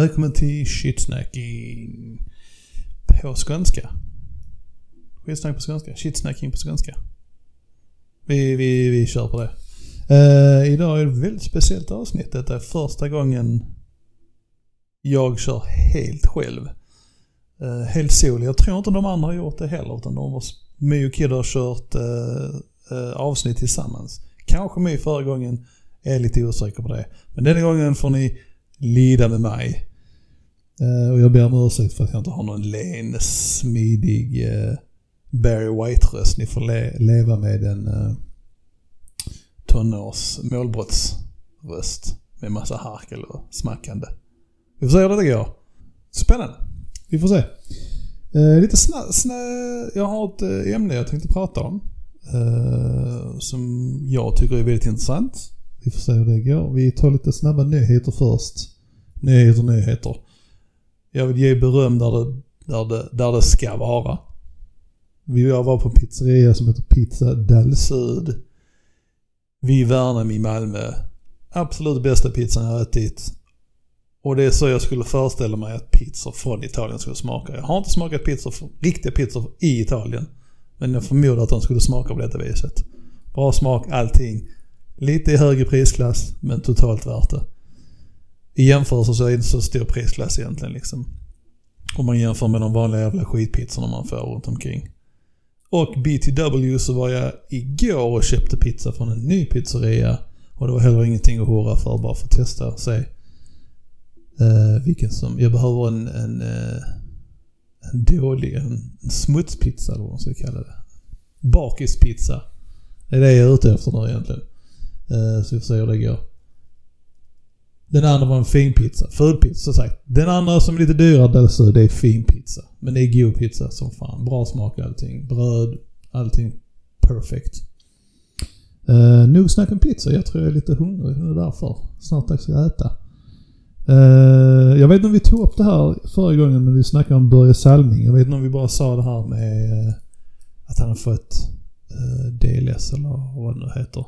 Välkommen till shitsnacking på skånska. Skitsnack på skånska. Shitsnacking på skånska. Vi, vi, vi kör på det. Uh, idag är det ett väldigt speciellt avsnitt. Detta är första gången jag kör helt själv. Uh, helt solo. Jag tror inte de andra har gjort det heller. Utan de var, My och Kid har kört uh, avsnitt tillsammans. Kanske My förra gången. Jag är lite osäker på det. Men denna gången får ni lida med mig. Eh, och jag ber om ursäkt för att jag inte har någon len, smidig eh, Barry White-röst. Ni får le leva med en uh, tonårs målbrottsröst. Med massa harkel och smackande. Vi får se hur det går. Spännande. Vi får se. Uh, lite snabbt. Snä, jag har ett ämne jag tänkte prata om. som jag tycker är väldigt intressant. Vi får se hur det går. Vi tar lite snabba nyheter först. Nyheter, nyheter. Jag vill ge beröm där det, där det, där det ska vara. Vi var på en pizzeria som heter Pizza Del Sud. Vid Värnhem i Malmö. Absolut bästa pizzan jag ätit. Och det är så jag skulle föreställa mig att pizzor från Italien skulle smaka. Jag har inte smakat pizzor, riktiga pizzor i Italien. Men jag förmodar att de skulle smaka på detta viset. Bra smak, allting. Lite i högre prisklass, men totalt värt det. I jämförelse så är det inte så stor prisklass egentligen liksom. Om man jämför med de vanliga jävla skitpizzorna man får runt omkring. Och BTW så var jag igår och köpte pizza från en ny pizzeria. Och det var heller ingenting att hurra för bara för att testa och se. Uh, vilken som, jag behöver en, en, uh, en dålig, en, en smutspizza eller vad man ska kalla det. Bakispizza. Det är det jag är ute efter nu egentligen. Uh, så vi får se hur det går. Den andra var en finpizza. Fulpizza som sagt. Den andra som är lite dyrare där det är finpizza. Men det är god pizza som fan. Bra smak allting. Bröd, allting perfect. Uh, eh, nog snack om pizza. Jag tror jag är lite hungrig. Det är därför. Snart dags att äta. Uh, jag vet inte om vi tog upp det här förra gången när vi snackade om Börje Salming. Jag vet inte om vi bara sa det här med uh, att han har fått uh, DLS eller vad det nu heter.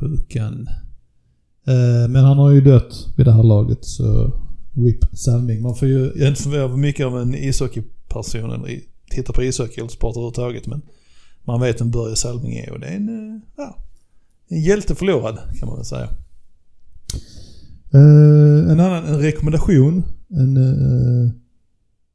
Sjukan. Eh, men han har ju dött vid det här laget så RIP Salming. Man får ju, jag är inte förvånad mycket av en ishockeyperson eller tittar på ishockey eller sport överhuvudtaget men man vet vem Börje Salming är och det är en, eh, ja, en hjälte förlorad kan man väl säga. Uh, en annan en rekommendation. En, uh,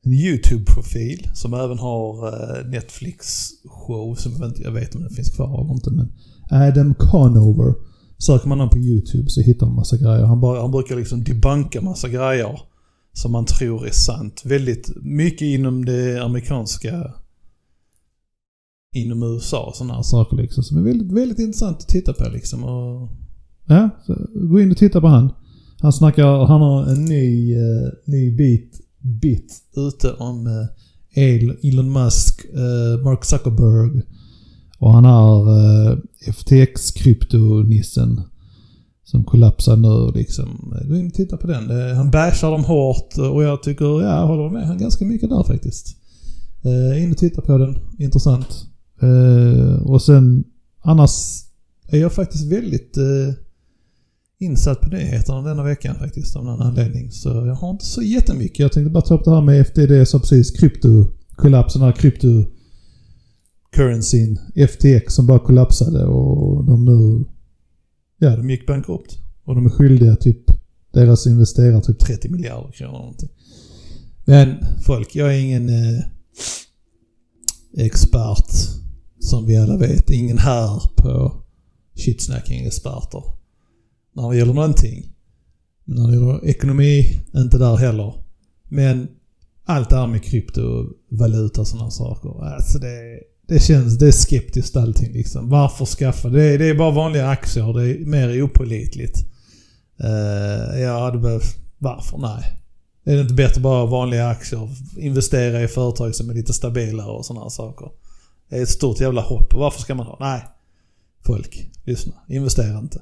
en YouTube-profil som även har uh, Netflix-show som jag, inte, jag vet om den finns kvar eller inte men Adam Conover Söker man honom på YouTube så hittar man massa grejer. Han, bara, han brukar liksom debunka massa grejer som man tror är sant. Väldigt mycket inom det amerikanska inom USA och sådana här saker liksom. Som är väldigt, väldigt intressant att titta på liksom. Och, ja, gå in och titta på han. Han snackar, han har en ny, uh, ny bit, bit ute om uh, Elon Musk, uh, Mark Zuckerberg och han är eh, FTX-kryptonissen som kollapsar nu liksom. Gå in och titta på den. Han bashar dem hårt och jag tycker, ja, jag håller med han ganska mycket där faktiskt. Eh, in och titta på den. Intressant. Eh, och sen annars är jag faktiskt väldigt eh, insatt på nyheterna denna veckan faktiskt av någon anledning. Så jag har inte så jättemycket. Jag tänkte bara ta upp det här med FTD som precis krypto-kollapsen här krypto currencyn FTX som bara kollapsade och de nu... Ja, de gick bankrupt. Och de är skyldiga typ... Deras investerare typ 30 miljarder kronor någonting. Men folk, jag är ingen eh, expert som vi alla vet. Ingen här på shitsnacking-experter. När det gäller någonting. Men när det gäller ekonomi, inte där heller. Men allt det här med kryptovaluta och sådana saker. Alltså det, det känns, det är skeptiskt allting liksom. Varför skaffa? Det är, det är bara vanliga aktier. Det är mer opålitligt. Eh, uh, jag hade behövt... Varför? Nej. Är det inte bättre bara vanliga aktier? Investera i företag som är lite stabilare och sådana saker. Det är ett stort jävla hopp. Varför ska man ha? Nej. Folk, lyssna. Investera inte.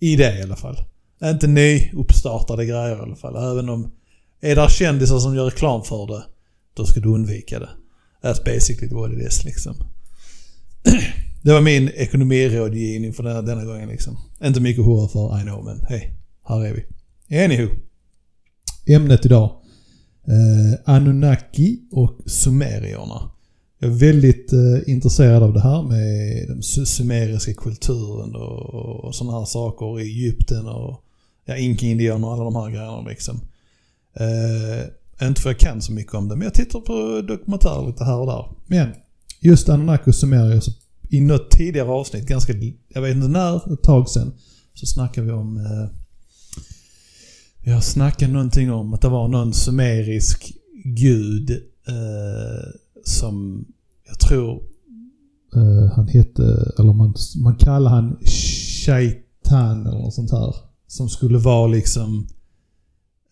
I det i alla fall. Inte nyuppstartade grejer i alla fall. Även om... Är det kändisar som gör reklam för det, då ska du undvika det. That's basically what it is liksom. Det var min ekonomirådgivning för denna, denna gången liksom. Inte mycket att hurra för, I know, men hej, här är vi. Anywho. ämnet idag. Eh, Anunnaki och sumerierna. Jag är väldigt eh, intresserad av det här med den sumeriska kulturen och, och sådana här saker. i Egypten och ja, inka-indianer och alla de här grejerna liksom. Eh, inte för jag kan så mycket om det, men jag tittar på dokumentärer lite här och där. Men just Anunnaki och sumerier, så i något tidigare avsnitt, ganska, jag vet inte när, ett tag sedan, så snackade vi om eh, vi har snackat någonting om att det var någon sumerisk gud eh, som jag tror eh, han hette, eller man, man kallar han Shaitan eller något sånt här. Som skulle vara liksom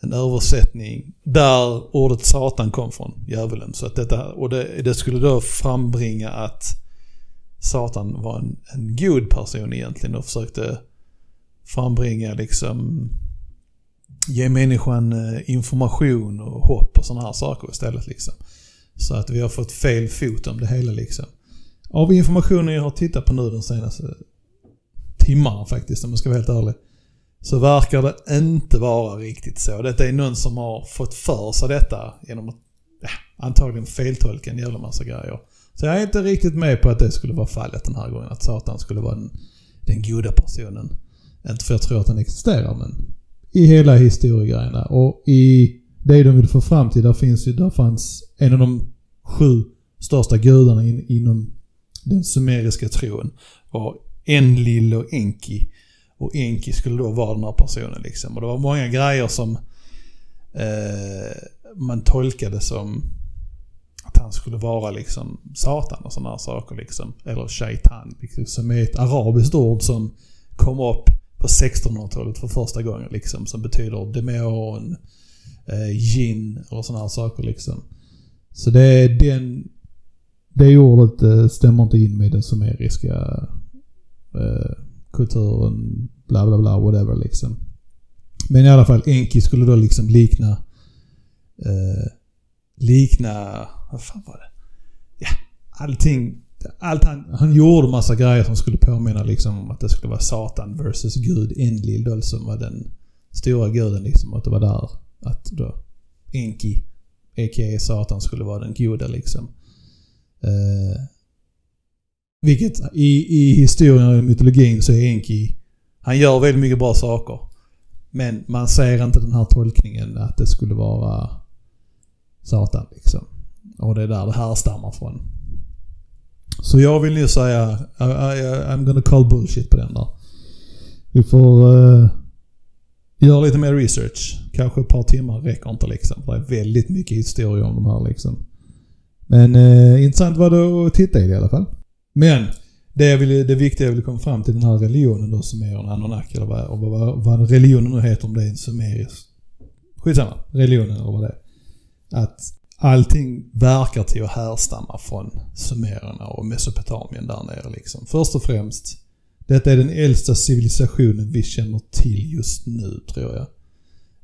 en översättning där ordet Satan kom från, djävulen. Så att detta, och det, det skulle då frambringa att Satan var en, en god person egentligen och försökte frambringa liksom ge människan eh, information och hopp och sådana här saker istället liksom. Så att vi har fått fel fot om det hela liksom. Av informationen jag har tittat på nu de senaste timmarna faktiskt, om jag ska vara helt ärlig. Så verkar det inte vara riktigt så. Detta är någon som har fått för sig detta genom att ja, antagligen feltolka en jävla massa grejer. Så jag är inte riktigt med på att det skulle vara fallet den här gången. Att Satan skulle vara den, den goda personen. Inte för att jag tror att han existerar men i hela historiegrejerna. Och i det de vill få fram till, där finns ju, där fanns en av de sju största gudarna in, inom den sumeriska tron var Enlil och Enki. Och Enki skulle då vara den här personen liksom. Och det var många grejer som eh, man tolkade som att han skulle vara liksom Satan och sådana här saker liksom. Eller shaitan, liksom, som är ett arabiskt ord som kom upp på 1600-talet för första gången liksom. Som betyder demon, eh, gin och sådana här saker liksom. Så det är den... Det ordet eh, stämmer inte in med den sumeriska eh, kulturen, bla bla bla, whatever liksom. Men i alla fall, Enki skulle då liksom likna... Eh, likna... Vad fan var det? Ja, allting allt han, han gjorde massa grejer som skulle påminna liksom om att det skulle vara Satan versus Gud Enlil då som var den stora guden liksom. Att det var där att då Enki, a.k.a. Satan, skulle vara den goda liksom. Eh, vilket i, i historien och mytologin så är Enki, han gör väldigt mycket bra saker. Men man ser inte den här tolkningen att det skulle vara Satan liksom. Och det är där det härstammar från. Så jag vill ju säga, I, I, I'm gonna call bullshit på den där. Vi får uh, göra lite mer research. Kanske ett par timmar räcker inte liksom. Det är väldigt mycket historia om de här liksom. Men uh, intressant var det att titta i det i alla fall. Men det, jag vill, det viktiga jag vill komma fram till den här religionen då som är en eller vad, vad, vad religionen nu heter om det är en sumerisk... Skitsamma. Religionen eller vad det är. Att allting verkar till att härstamma från sumererna och Mesopotamien där nere liksom. Först och främst, detta är den äldsta civilisationen vi känner till just nu tror jag.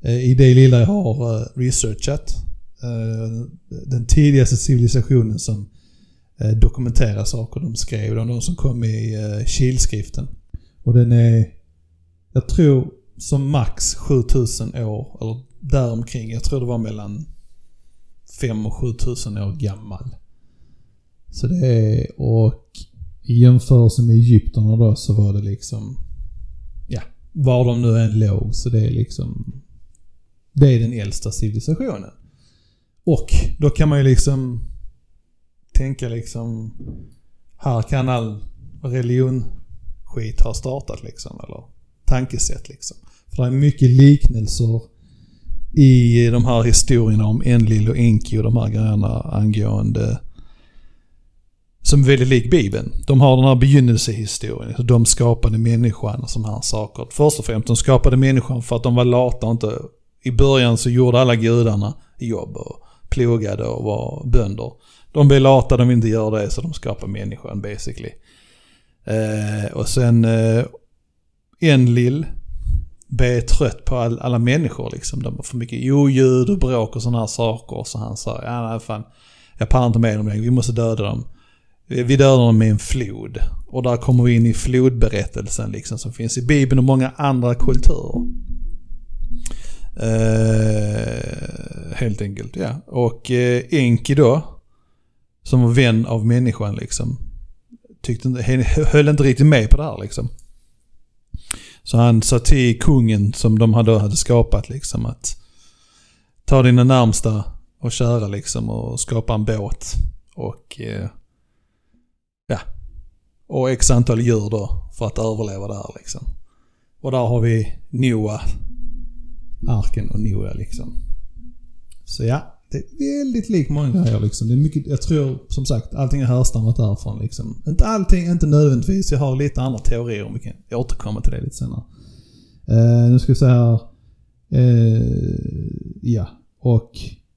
Eh, I det lilla jag har eh, researchat. Eh, den tidigaste civilisationen som Eh, dokumentera saker de skrev, de som kom i eh, kilskriften. Och den är, jag tror som max 7000 år, eller däromkring. Jag tror det var mellan 5 och 7000 år gammal. Så det är, och i jämförelse med Egypterna då så var det liksom, ja, var de nu än låg så det är liksom, det är den äldsta civilisationen. Och då kan man ju liksom tänka liksom, här kan all religionsskit ha startat liksom, eller tankesätt liksom. För det är mycket liknelser i de här historierna om Enlil och Enki och de här grejerna angående som är väldigt lik Bibeln. De har den här begynnelsehistorien. De skapade människan och sådana här saker. Först och främst, de skapade människan för att de var lata och inte... I början så gjorde alla gudarna jobb och plogade och var bönder. De blir lata, de vill inte göra det, så de skapar människan basically. Eh, och sen eh, Enlil blir trött på all, alla människor liksom. De har för mycket oljud och bråk och sådana här saker. Så han sa, ja nej fan, jag pallar inte med dem längre, vi måste döda dem. Vi dödar dem med en flod. Och där kommer vi in i flodberättelsen liksom som finns i Bibeln och många andra kulturer. Eh, helt enkelt, ja. Och eh, Enki då, som var vän av människan liksom, tyckte inte, höll inte riktigt med på det här liksom. Så han sa till kungen som de hade, hade skapat liksom att ta dina närmsta och köra liksom och skapa en båt. Och eh, ja, och x antal djur då för att överleva där liksom. Och där har vi Noah, arken och Noah liksom. Så ja, det är väldigt likt många grejer liksom. Det är mycket, jag tror som sagt allting är härstammat därifrån liksom. Inte allting, inte nödvändigtvis. Jag har lite andra teorier om vi kan återkomma till det lite senare. Uh, nu ska vi se här. Uh, ja, och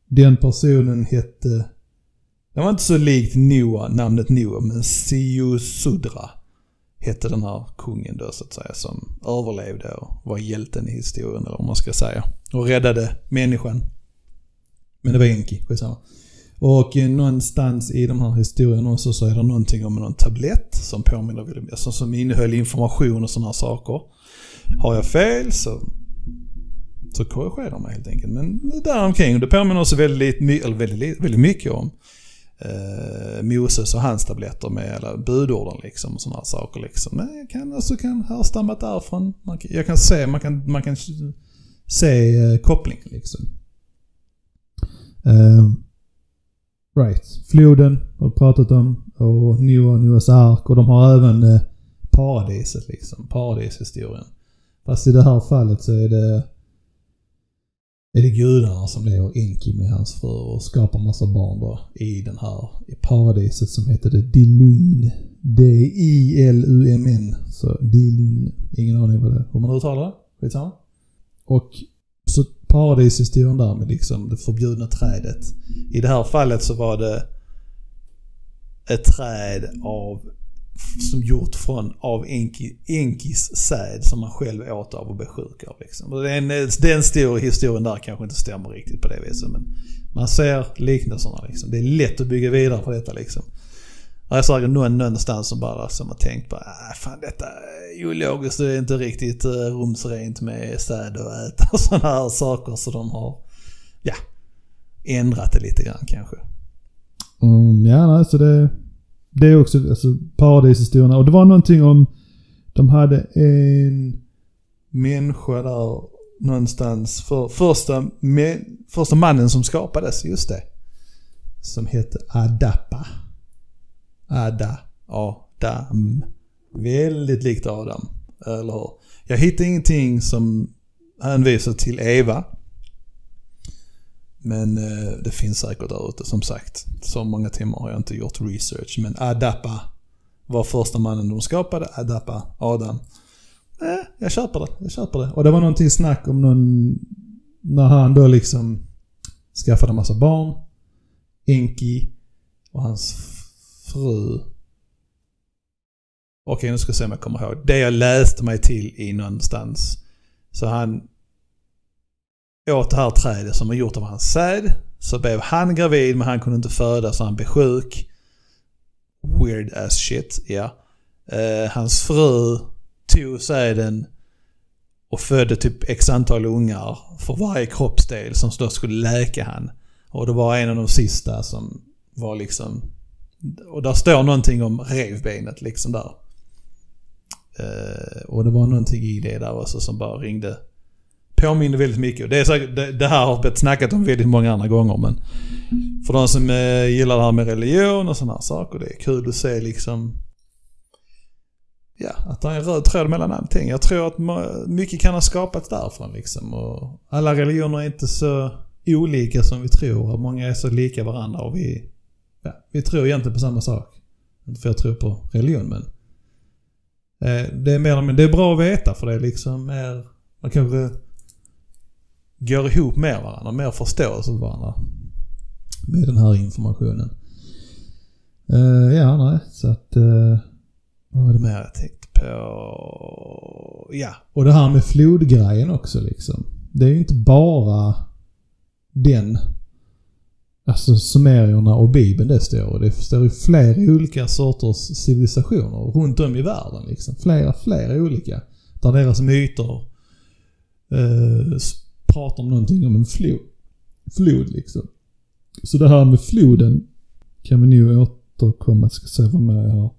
den personen hette... Det var inte så likt Noah, namnet Noah, men Siusudra hette den här kungen då så att säga som överlevde och var hjälten i historien eller vad man ska säga. Och räddade människan. Men det var Enki, skitsamma. Och eh, någonstans i de här historierna också så är det någonting om någon tablett som påminner väldigt mycket, som innehöll information och sådana här saker. Har jag fel så, så korrigerar mig helt enkelt. Men däromkring. Det påminner också väldigt, eller väldigt, väldigt mycket om eh, Moses och hans tabletter med alla budorden liksom och sådana här saker liksom. Men jag kan alltså kan härstamma därifrån. Man, jag kan se, man kan, man kan se eh, kopplingen liksom. Uh, right. Floden har vi pratat om. Och Noah, Noahs ark. Och de har även uh, paradiset liksom. Paradishistorien. Fast i det här fallet så är det är det gudarna som lever Enki med hans fru och skapar massa barn då i den här i paradiset som heter det Dilun. D-I-L-U-M-N. Så Dilun. Ingen aning vad det är. hur man uttalar det. Skitsamma. Och paradishistorien där med liksom det förbjudna trädet. I det här fallet så var det ett träd av som gjort från av Enki, Enkis säd som man själv åt av och blev sjuk av. Liksom. Den, den stora historien där kanske inte stämmer riktigt på det viset. Men man ser liknelserna liksom. Det är lätt att bygga vidare på detta liksom. Det är säkert någon någonstans som bara som har tänkt på ah, fan detta är ologiskt det är inte riktigt eh, rumsrent med säd och äta och sådana här saker. Så de har, ja, ändrat det lite grann kanske. Mm, ja, alltså det det är också alltså, paradishistorierna. Och det var någonting om... De hade en människa där någonstans. För, första, med, första mannen som skapades, just det. Som hette Adapa. Ada. Adam. Väldigt likt Adam. Eller hur? Jag hittade ingenting som hänvisar till Eva. Men eh, det finns säkert där ute som sagt. Så många timmar har jag inte gjort research. Men Adapa var första mannen de skapade. Adapa, Adam. Eh, jag köper det. Jag köper det. Och det var någonting snack om någon... När han då liksom skaffade en massa barn. Enki och hans fru. Okej, nu ska jag se om jag kommer ihåg. Det jag läste mig till i någonstans. Så han åt det här trädet som var gjort av hans säd. Så blev han gravid men han kunde inte föda så han blev sjuk. Weird as shit, ja. Uh, hans fru tog säden och födde typ x antal ungar för varje kroppsdel som då skulle läka han. Och det var en av de sista som var liksom... Och där står någonting om revbenet liksom där. Eh, och det var någonting i det där också som bara ringde påminner väldigt mycket. Det, är säkert, det, det här har blivit snackat om väldigt många andra gånger men för de som eh, gillar det här med religion och sådana här saker, det är kul att se liksom Ja, att det är en röd tråd mellan allting. Jag tror att mycket kan ha skapats därifrån liksom. Och alla religioner är inte så olika som vi tror. Och många är så lika varandra och vi, ja, vi tror egentligen på samma sak. Inte för jag tror på religion men. Eh, det är mer men det är bra att veta för det är liksom mer, man kanske går ihop med varandra, mer förståelse för varandra. Med den här informationen. Eh, ja, nej, så att... Eh, vad var det mer jag tänkte på? Ja. Och det här med flodgrejen också liksom. Det är ju inte bara den Alltså sumerierna och bibeln det står. Det står ju flera olika sorters civilisationer runt om i världen. Liksom. Flera, flera olika. Där deras myter eh, pratar om någonting om en flod. Flod liksom. Så det här med floden kan vi nu återkomma. Ska se vad mer jag har.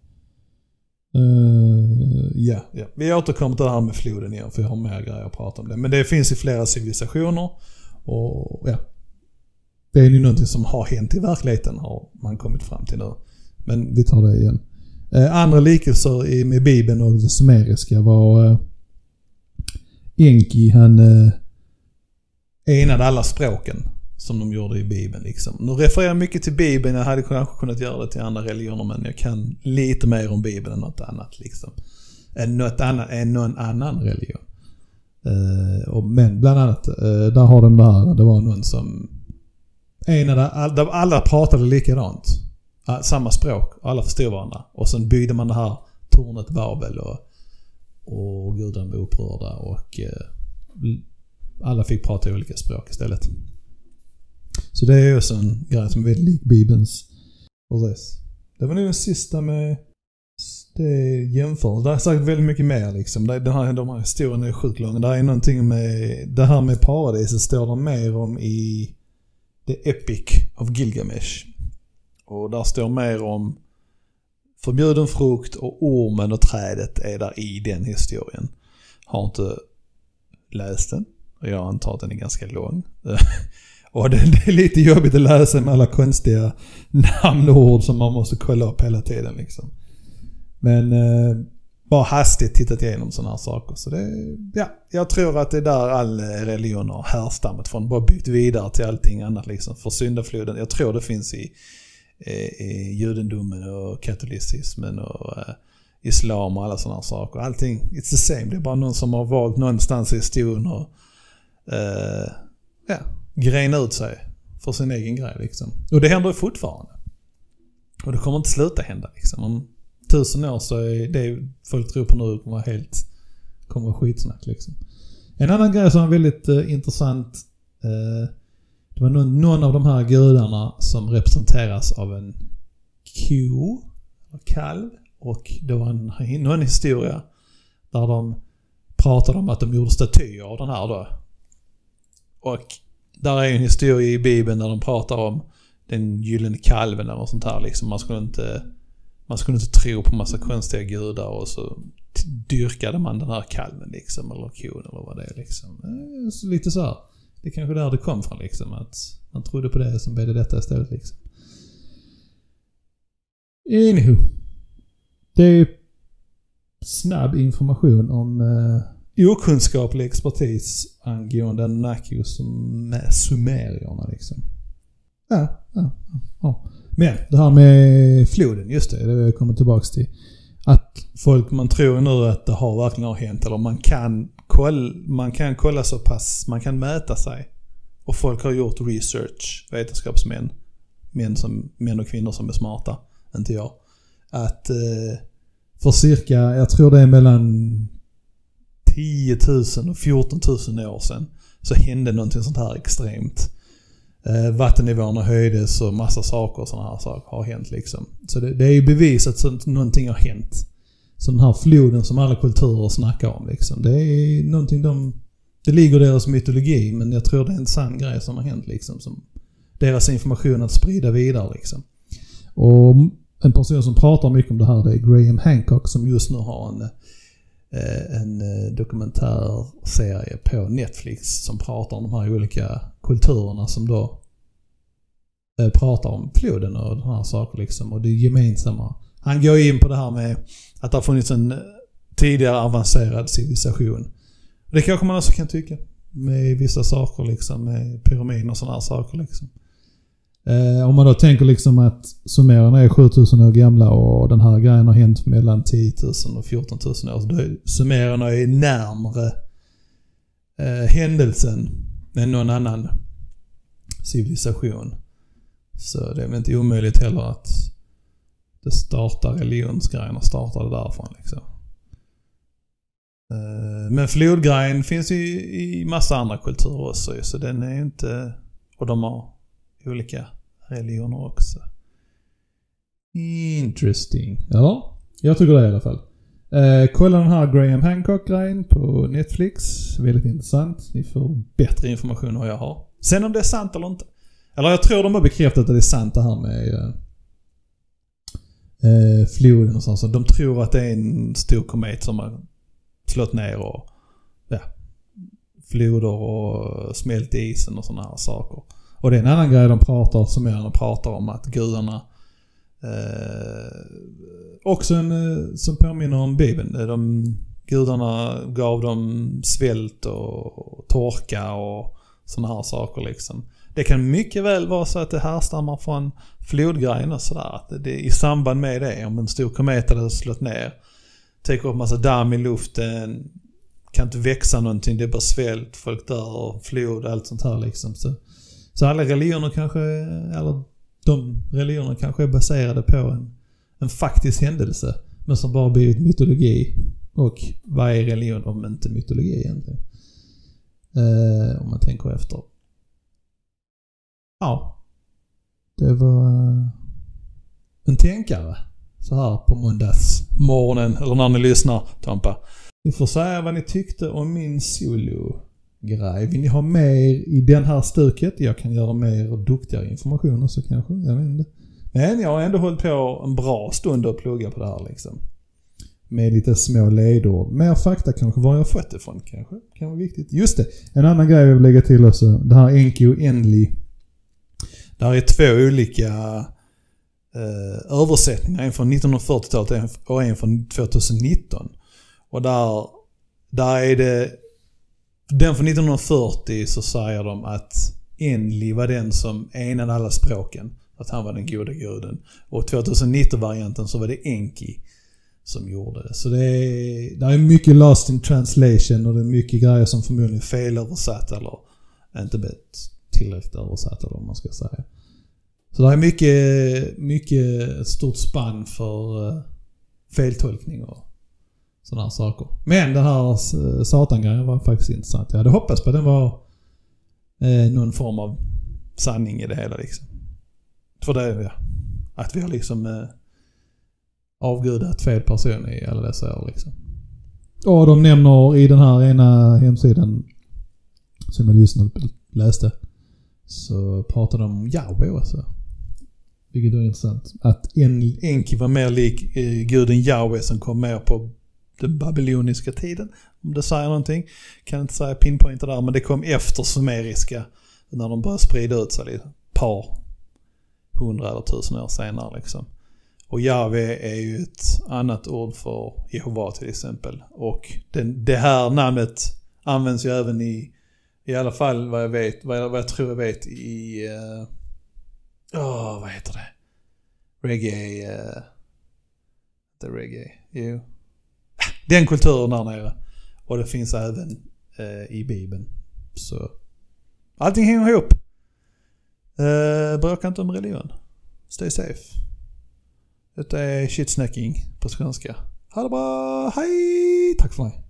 Uh, ja, ja, vi återkommer till det här med floden igen för jag har mer grejer att prata om det. Men det finns i flera civilisationer och ja. Det är ju någonting som har hänt i verkligheten har man kommit fram till nu. Men vi tar det igen. Eh, andra likelser med Bibeln och det sumeriska var eh, Enki, han eh, enade alla språken som de gjorde i Bibeln. Liksom. Nu refererar jag mycket till Bibeln, jag hade kanske kunnat göra det till andra religioner men jag kan lite mer om Bibeln än något annat. Liksom. Än, något annat, än någon annan religion. Och, men bland annat, där har de här. det var någon som... En där, där alla pratade likadant. Samma språk, alla förstod varandra. Och sen byggde man det här tornet Babel och, och gudarna var upprörda och eh, alla fick prata olika språk istället. Så det är också en grej som är väldigt lik Bibelns. Precis. Det var nog den sista med det jämförelse. Det är säkert väldigt mycket mer liksom. Det, den här, de här historierna är sjukt långa. Det är någonting med, det här med paradiset står det mer om i The Epic of Gilgamesh. Och där står mer om förbjuden frukt och ormen och trädet är där i den historien. Har inte läst den. Jag antar att den är ganska lång. Och det, det, är lite jobbigt att läsa med alla konstiga namn och ord som man måste kolla upp hela tiden liksom. Men eh, bara hastigt tittat igenom sådana här saker. Så det, ja, jag tror att det är där all eh, religion har härstammat från. Bara byggt vidare till allting annat liksom. För syndafloden, jag tror det finns i, eh, i judendomen och katolicismen och eh, islam och alla sådana saker. Allting, it's the same. Det är bara någon som har valt någonstans i historien och eh, ja, grena ut sig för sin egen grej liksom. Och det händer ju fortfarande. Och det kommer inte sluta hända liksom. Om tusen år så är det folk tror på nu kommer vara helt, kommer vara skitsnack liksom. En annan grej som var väldigt eh, intressant. Eh, det var någon, någon, av de här gudarna som representeras av en ko, kalv. Och det var en, någon historia där de pratade om att de gjorde statyer av den här då. Och där är en historia i Bibeln där de pratar om den gyllene kalven eller något sånt här liksom. Man skulle inte, man skulle inte tro på massa konstiga gudar och så dyrkade man den här kalven liksom, eller kon eller vad det är liksom. Eh, så lite så här. Det är kanske där det kom från liksom, att man trodde på det som blev det detta istället liksom. Anywho. Det är snabb information om eh, okunskaplig expertis angående Nakios med sumerierna liksom. Ja, ja, ja. Men det här med floden, just det, det jag kommer tillbaks till. Att folk, man tror nu att det har verkligen har hänt, eller man kan, kolla, man kan kolla så pass, man kan mäta sig. Och folk har gjort research, vetenskapsmän, män, som, män och kvinnor som är smarta, inte jag. Att eh, för cirka, jag tror det är mellan 10 000 och 14 000 år sedan så hände någonting sånt här extremt. Eh, vattennivåerna höjdes och massa saker och sådana här saker har hänt liksom. Så det, det är ju bevis att någonting har hänt. Så den här floden som alla kulturer snackar om liksom. Det är någonting de... Det ligger i deras mytologi men jag tror det är en sann grej som har hänt liksom. Som deras information att sprida vidare liksom. Och en person som pratar mycket om det här det är Graham Hancock som just nu har en Eh, Eh, en eh, dokumentärserie på Netflix som pratar om de här olika kulturerna som då eh, pratar om floden och de här sakerna liksom och det gemensamma. Han går in på det här med att det har funnits en tidigare avancerad civilisation. Det kanske man också kan tycka. Med vissa saker liksom, med pyramider och sådana här saker liksom. Eh, om man då tänker liksom att sumererna är 7000 år gamla och den här grejen har hänt mellan 10 000 och 14 000 år. Så då är sumererna är närmre eh, händelsen än någon annan civilisation. Så det är väl inte omöjligt heller att det startar religionsgrejerna startade därifrån liksom. Eh, men flodgrejen finns ju i massa andra kulturer också så den är inte... Och de har olika religioner också. Interesting. Ja, jag tycker det i alla fall. Eh, kolla den här Graham Hancock-grejen på Netflix. Väldigt intressant. Ni får bättre information än vad jag har. Sen om det är sant eller inte. Eller jag tror de har bekräftat att det är sant det här med eh, eh floden och sånt. Så de tror att det är en stor komet som har slått ner och ja, floder och smält isen och sådana här saker. Och det är en annan grej de pratar, som jag pratar om, att gudarna eh, också en eh, som påminner om Bibeln. De, gudarna gav dem svält och torka och sådana här saker liksom. Det kan mycket väl vara så att det härstammar från flodgrejen och sådär. Att det, I samband med det, om en stor komet hade slått ner, täcker upp massa damm i luften, kan inte växa någonting, det är bara svält, folk dör flod och allt sånt här liksom. Så, så alla religioner kanske, eller de religionerna kanske är baserade på en, en faktisk händelse. Men som bara blivit mytologi. Och vad är religion om inte mytologi egentligen? Eh, om man tänker efter. Ja. Det var eh, en tänkare. Så här på måndagsmorgonen, eller när ni lyssnar, Tompa. Ni får säga vad ni tyckte om min solo grej. Vill ni ha mer i den här stuket? Jag kan göra mer och duktigare information också kanske. Jag vet inte. Men jag har ändå hållit på en bra stund och plugga på det här liksom. Med lite små ledord. Mer fakta kanske, var jag fått det ifrån kanske. Kan vara viktigt. Just det, en annan grej jag vill lägga till också. Det här Enki och Enli. Där är två olika eh, översättningar. En från 1940-talet och en från 2019. Och där, där är det... Den från 1940 så säger de att Enli var den som enade alla språken. Att han var den gode guden. Och 2019-varianten så var det Enki som gjorde det. Så det är, det är mycket lost in translation och det är mycket grejer som förmodligen är felöversatt eller inte blivit tillräckligt översatt eller vad man ska säga. Så det är mycket, mycket stort spann för eh, feltolkning och sådana här saker. Men den här uh, satangrejen var faktiskt intressant. Jag hade hoppats på att den var eh, någon form av sanning i det hela liksom. För det, ja. Att vi har liksom eh, avgudat fel person i alla dessa år liksom. Och de nämner i den här ena hemsidan som jag lyssnade på, läste. Så pratar de om Yahweh också. Alltså. Vilket är intressant. Att en, Enki var mer lik eh, guden Yahweh som kom mer på den babyloniska tiden. Om det säger någonting. Kan inte säga pinpointa där men det kom efter sumeriska. När de började sprida ut sig lite. Par hundra eller tusen år senare liksom. Och Jave är ju ett annat ord för Jehova till exempel. Och den, det här namnet används ju även i, i alla fall vad jag vet, vad jag, vad jag tror jag vet i, uh, oh, vad heter det? Reggae, eh, uh, the reggae, jo. Den kulturen där nere. Och det finns även eh, i Bibeln. Så allting hänger ihop. Eh, bråka inte om religion. Stay safe. Detta är shitsnacking på svenska. Ha det bra, hej! Tack för mig.